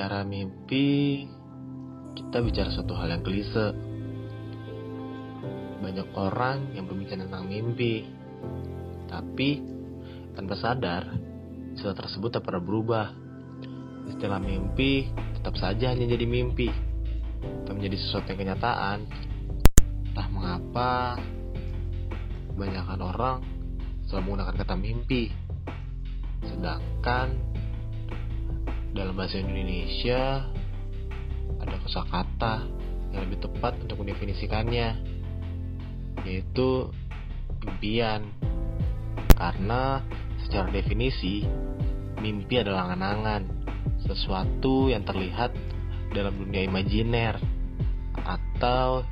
bicara mimpi, kita bicara suatu hal yang klise. Banyak orang yang berbicara tentang mimpi, tapi tanpa sadar, istilah tersebut tak pernah berubah. Istilah mimpi tetap saja hanya jadi mimpi, tak menjadi sesuatu yang kenyataan. Entah mengapa, kebanyakan orang selalu menggunakan kata mimpi, sedangkan dalam bahasa Indonesia ada kosakata yang lebih tepat untuk mendefinisikannya yaitu impian. Karena secara definisi mimpi adalah angan-angan sesuatu yang terlihat dalam dunia imajiner atau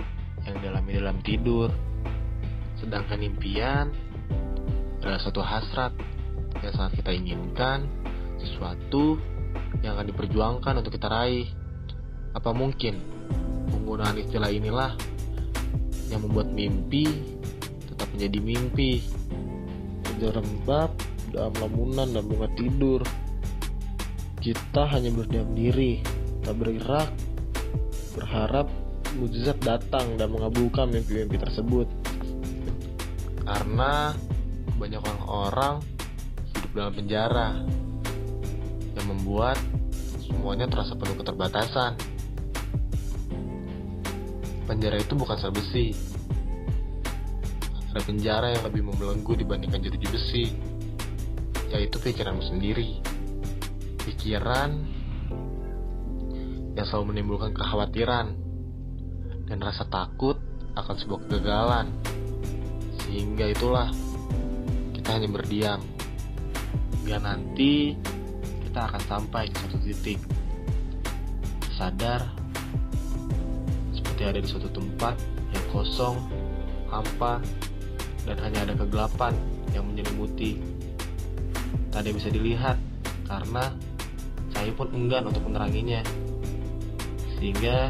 yang dialami dalam tidur. Sedangkan impian adalah suatu hasrat yang sangat kita inginkan sesuatu yang akan diperjuangkan untuk kita raih. Apa mungkin penggunaan istilah inilah yang membuat mimpi tetap menjadi mimpi? Terjerembab dalam lamunan dan bunga tidur. Kita hanya berdiam diri, tak bergerak, berharap mujizat datang dan mengabulkan mimpi-mimpi tersebut. Karena banyak orang-orang hidup dalam penjara yang membuat semuanya terasa penuh keterbatasan. Penjara itu bukan sel besi. Ada penjara yang lebih membelenggu dibandingkan jeruji besi, yaitu pikiranmu sendiri. Pikiran yang selalu menimbulkan kekhawatiran dan rasa takut akan sebuah kegagalan. Sehingga itulah kita hanya berdiam. Biar nanti kita akan sampai di suatu titik sadar seperti ada di suatu tempat yang kosong, hampa, dan hanya ada kegelapan yang menyelimuti. Tak ada bisa dilihat karena saya pun enggan untuk meneranginya. Sehingga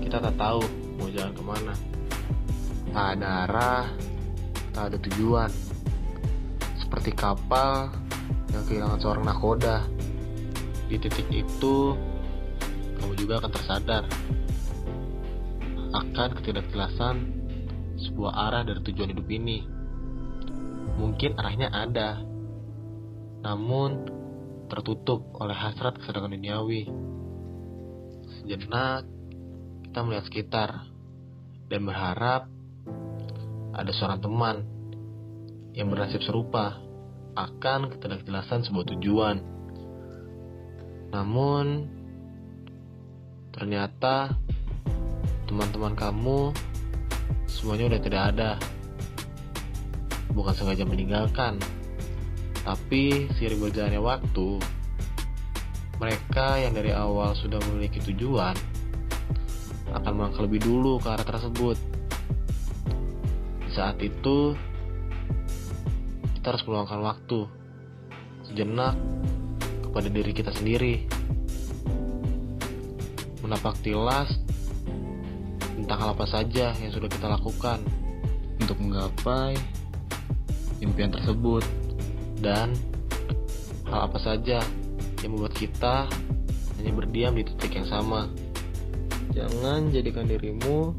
kita tak tahu mau jalan ke mana. Tak ada arah, tak ada tujuan. Seperti kapal yang kehilangan seorang nakoda di titik itu kamu juga akan tersadar akan ketidakjelasan sebuah arah dari tujuan hidup ini. Mungkin arahnya ada, namun tertutup oleh hasrat kesadaran duniawi. Sejenak kita melihat sekitar dan berharap ada seorang teman yang bernasib serupa akan ketidakjelasan sebuah tujuan. Namun, ternyata teman-teman kamu semuanya udah tidak ada. Bukan sengaja meninggalkan, tapi seiring berjalannya waktu, mereka yang dari awal sudah memiliki tujuan akan melangkah lebih dulu ke arah tersebut. Saat itu, kita harus meluangkan waktu sejenak kepada diri kita sendiri. Menapak tilas tentang hal apa saja yang sudah kita lakukan untuk menggapai impian tersebut dan hal apa saja yang membuat kita hanya berdiam di titik yang sama. Jangan jadikan dirimu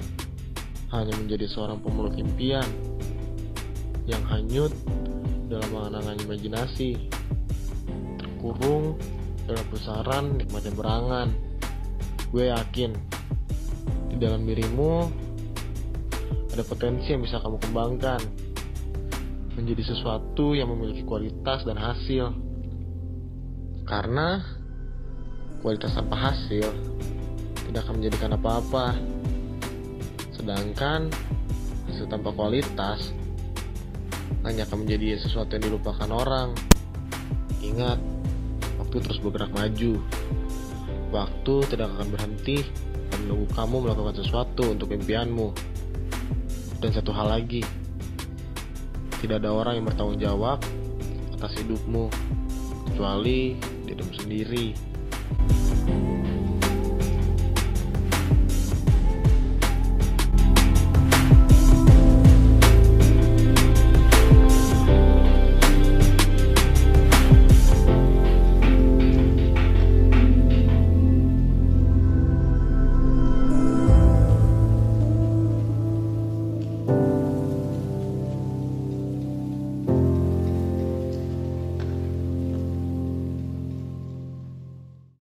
hanya menjadi seorang pemeluk impian yang hanyut dalam mengenangan imajinasi, terkurung dalam pusaran nikmatnya berangan. Gue yakin di dalam dirimu ada potensi yang bisa kamu kembangkan menjadi sesuatu yang memiliki kualitas dan hasil. Karena kualitas tanpa hasil tidak akan menjadikan apa-apa. Sedangkan hasil tanpa kualitas hanya akan menjadi sesuatu yang dilupakan orang. Ingat, waktu terus bergerak maju. Waktu tidak akan berhenti dan menunggu kamu melakukan sesuatu untuk impianmu. Dan satu hal lagi, tidak ada orang yang bertanggung jawab atas hidupmu kecuali dirimu sendiri.